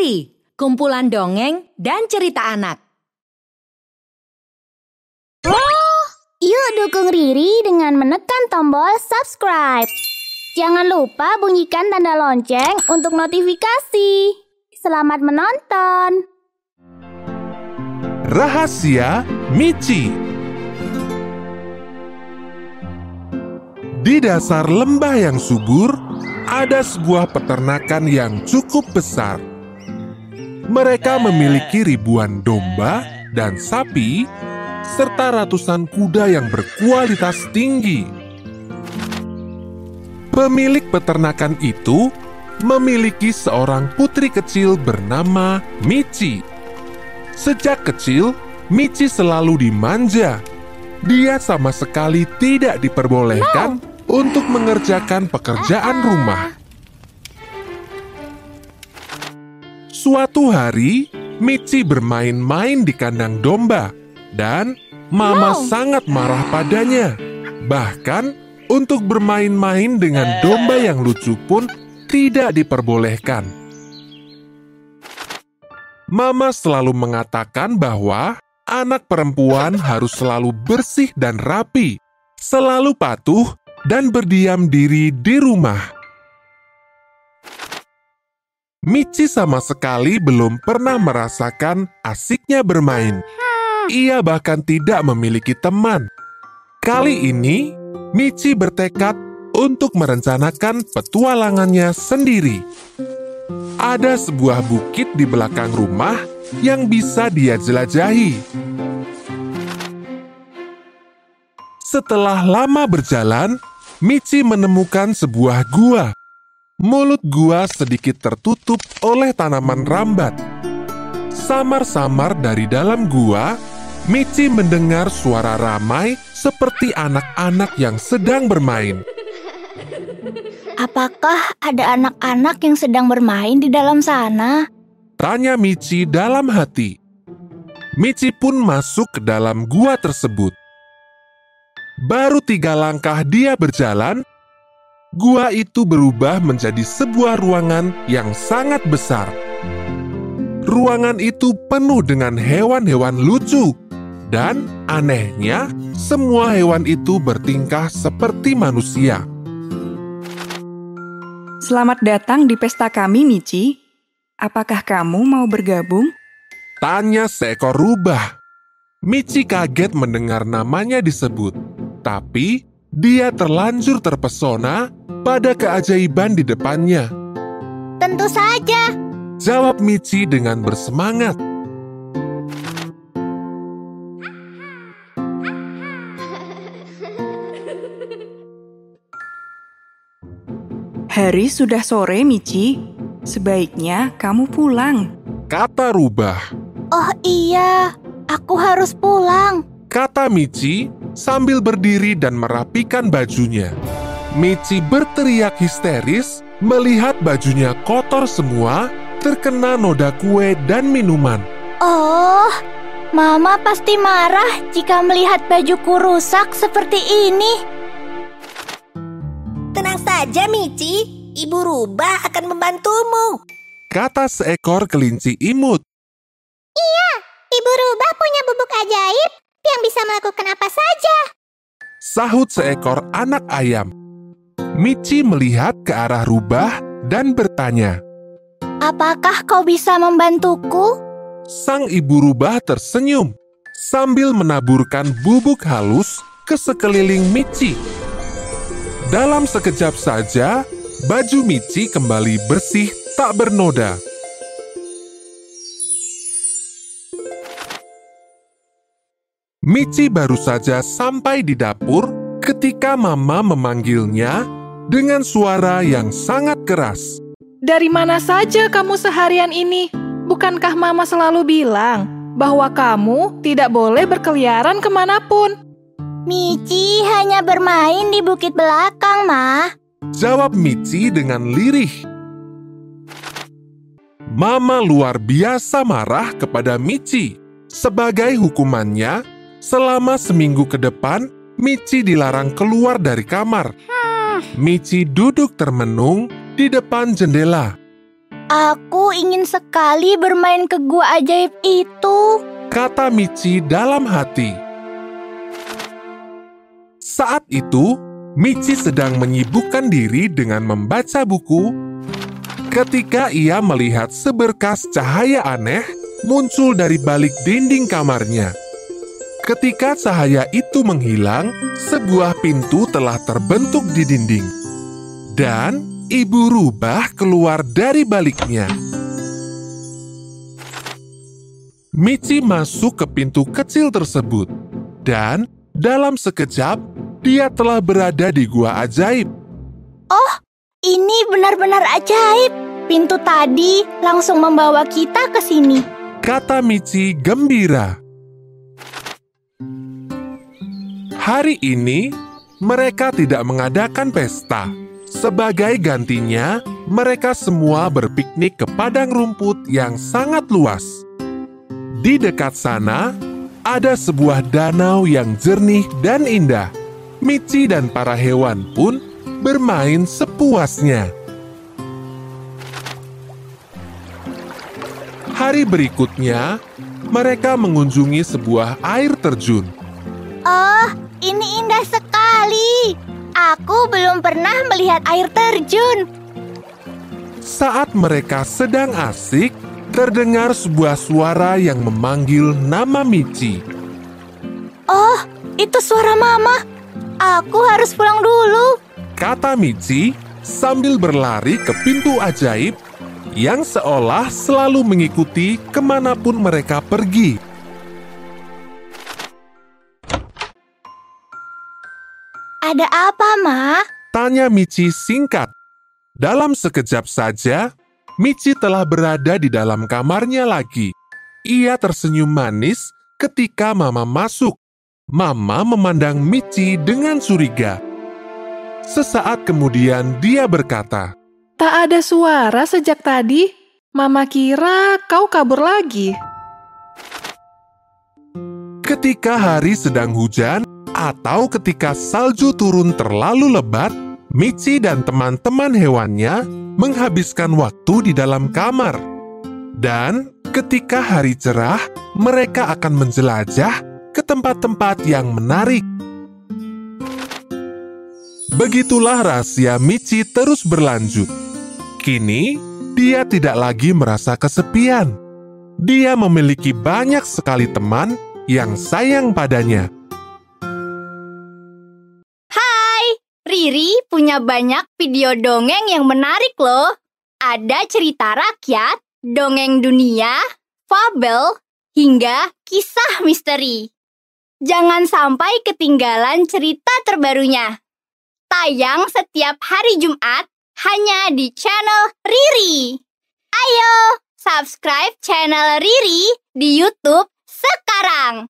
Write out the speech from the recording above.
Riri, kumpulan dongeng dan cerita anak. Yuk dukung Riri dengan menekan tombol subscribe. Jangan lupa bunyikan tanda lonceng untuk notifikasi. Selamat menonton. Rahasia Michi Di dasar lembah yang subur, ada sebuah peternakan yang cukup besar. Mereka memiliki ribuan domba dan sapi, serta ratusan kuda yang berkualitas tinggi. Pemilik peternakan itu memiliki seorang putri kecil bernama Michi. Sejak kecil, Michi selalu dimanja. Dia sama sekali tidak diperbolehkan untuk mengerjakan pekerjaan rumah. Suatu hari, Michi bermain-main di kandang domba, dan Mama sangat marah padanya. Bahkan, untuk bermain-main dengan domba yang lucu pun tidak diperbolehkan. Mama selalu mengatakan bahwa anak perempuan harus selalu bersih dan rapi, selalu patuh, dan berdiam diri di rumah. Michi sama sekali belum pernah merasakan asiknya bermain. Ia bahkan tidak memiliki teman. Kali ini, Michi bertekad untuk merencanakan petualangannya sendiri. Ada sebuah bukit di belakang rumah yang bisa dia jelajahi. Setelah lama berjalan, Michi menemukan sebuah gua. Mulut gua sedikit tertutup oleh tanaman rambat. Samar-samar dari dalam gua, Michi mendengar suara ramai seperti anak-anak yang sedang bermain. Apakah ada anak-anak yang sedang bermain di dalam sana? Tanya Michi dalam hati. Michi pun masuk ke dalam gua tersebut. Baru tiga langkah dia berjalan, gua itu berubah menjadi sebuah ruangan yang sangat besar. Ruangan itu penuh dengan hewan-hewan lucu, dan anehnya, semua hewan itu bertingkah seperti manusia. Selamat datang di pesta kami, Michi. Apakah kamu mau bergabung? Tanya seekor rubah. Michi kaget mendengar namanya disebut, tapi dia terlanjur terpesona pada keajaiban di depannya. Tentu saja. Jawab Michi dengan bersemangat. Hari sudah sore, Michi. Sebaiknya kamu pulang. Kata rubah. Oh iya, aku harus pulang. Kata Michi sambil berdiri dan merapikan bajunya. Michi berteriak histeris melihat bajunya kotor semua, terkena noda kue dan minuman. Oh, Mama pasti marah jika melihat bajuku rusak seperti ini. Tenang saja, Michi. Ibu Rubah akan membantumu. Kata seekor kelinci imut. Ibu Rubah punya bubuk ajaib yang bisa melakukan apa saja. Sahut seekor anak ayam. Michi melihat ke arah rubah dan bertanya. Apakah kau bisa membantuku? Sang ibu rubah tersenyum sambil menaburkan bubuk halus ke sekeliling Michi. Dalam sekejap saja, baju Michi kembali bersih tak bernoda. Michi baru saja sampai di dapur ketika Mama memanggilnya dengan suara yang sangat keras. Dari mana saja kamu seharian ini? Bukankah Mama selalu bilang bahwa kamu tidak boleh berkeliaran ke mana pun? Michi hanya bermain di bukit belakang, Ma. Jawab Michi dengan lirih. Mama luar biasa marah kepada Michi. Sebagai hukumannya, selama seminggu ke depan, Michi dilarang keluar dari kamar. Michi duduk termenung di depan jendela. Aku ingin sekali bermain ke gua ajaib itu. Kata Michi dalam hati. Saat itu, Michi sedang menyibukkan diri dengan membaca buku ketika ia melihat seberkas cahaya aneh muncul dari balik dinding kamarnya. Ketika cahaya itu menghilang, sebuah pintu telah terbentuk di dinding. Dan ibu rubah keluar dari baliknya. Michi masuk ke pintu kecil tersebut. Dan dalam sekejap, dia telah berada di gua ajaib. Oh, ini benar-benar ajaib. Pintu tadi langsung membawa kita ke sini. Kata Michi gembira. Hari ini, mereka tidak mengadakan pesta. Sebagai gantinya, mereka semua berpiknik ke padang rumput yang sangat luas. Di dekat sana, ada sebuah danau yang jernih dan indah. Michi dan para hewan pun bermain sepuasnya. Hari berikutnya, mereka mengunjungi sebuah air terjun. Oh, ini indah sekali. Aku belum pernah melihat air terjun. Saat mereka sedang asik, terdengar sebuah suara yang memanggil nama Michi. Oh, itu suara mama. Aku harus pulang dulu. Kata Michi sambil berlari ke pintu ajaib yang seolah selalu mengikuti ke mana pun mereka pergi. Ada apa, Ma? Tanya Michi singkat. Dalam sekejap saja, Michi telah berada di dalam kamarnya lagi. Ia tersenyum manis ketika Mama masuk. Mama memandang Michi dengan curiga. Sesaat kemudian dia berkata, Tak ada suara sejak tadi. Mama kira kau kabur lagi. Ketika hari sedang hujan atau ketika salju turun terlalu lebat, Michi dan teman-teman hewannya menghabiskan waktu di dalam kamar. Dan ketika hari cerah, mereka akan menjelajah ke tempat-tempat yang menarik. Begitulah rahasia Michi terus berlanjut. Kini, dia tidak lagi merasa kesepian. Dia memiliki banyak sekali teman yang sayang padanya. Riri punya banyak video dongeng yang menarik loh. Ada cerita rakyat, dongeng dunia, fabel, hingga kisah misteri. Jangan sampai ketinggalan cerita terbarunya. Tayang setiap hari Jumat hanya di channel Riri. Ayo, subscribe channel Riri di YouTube sekarang.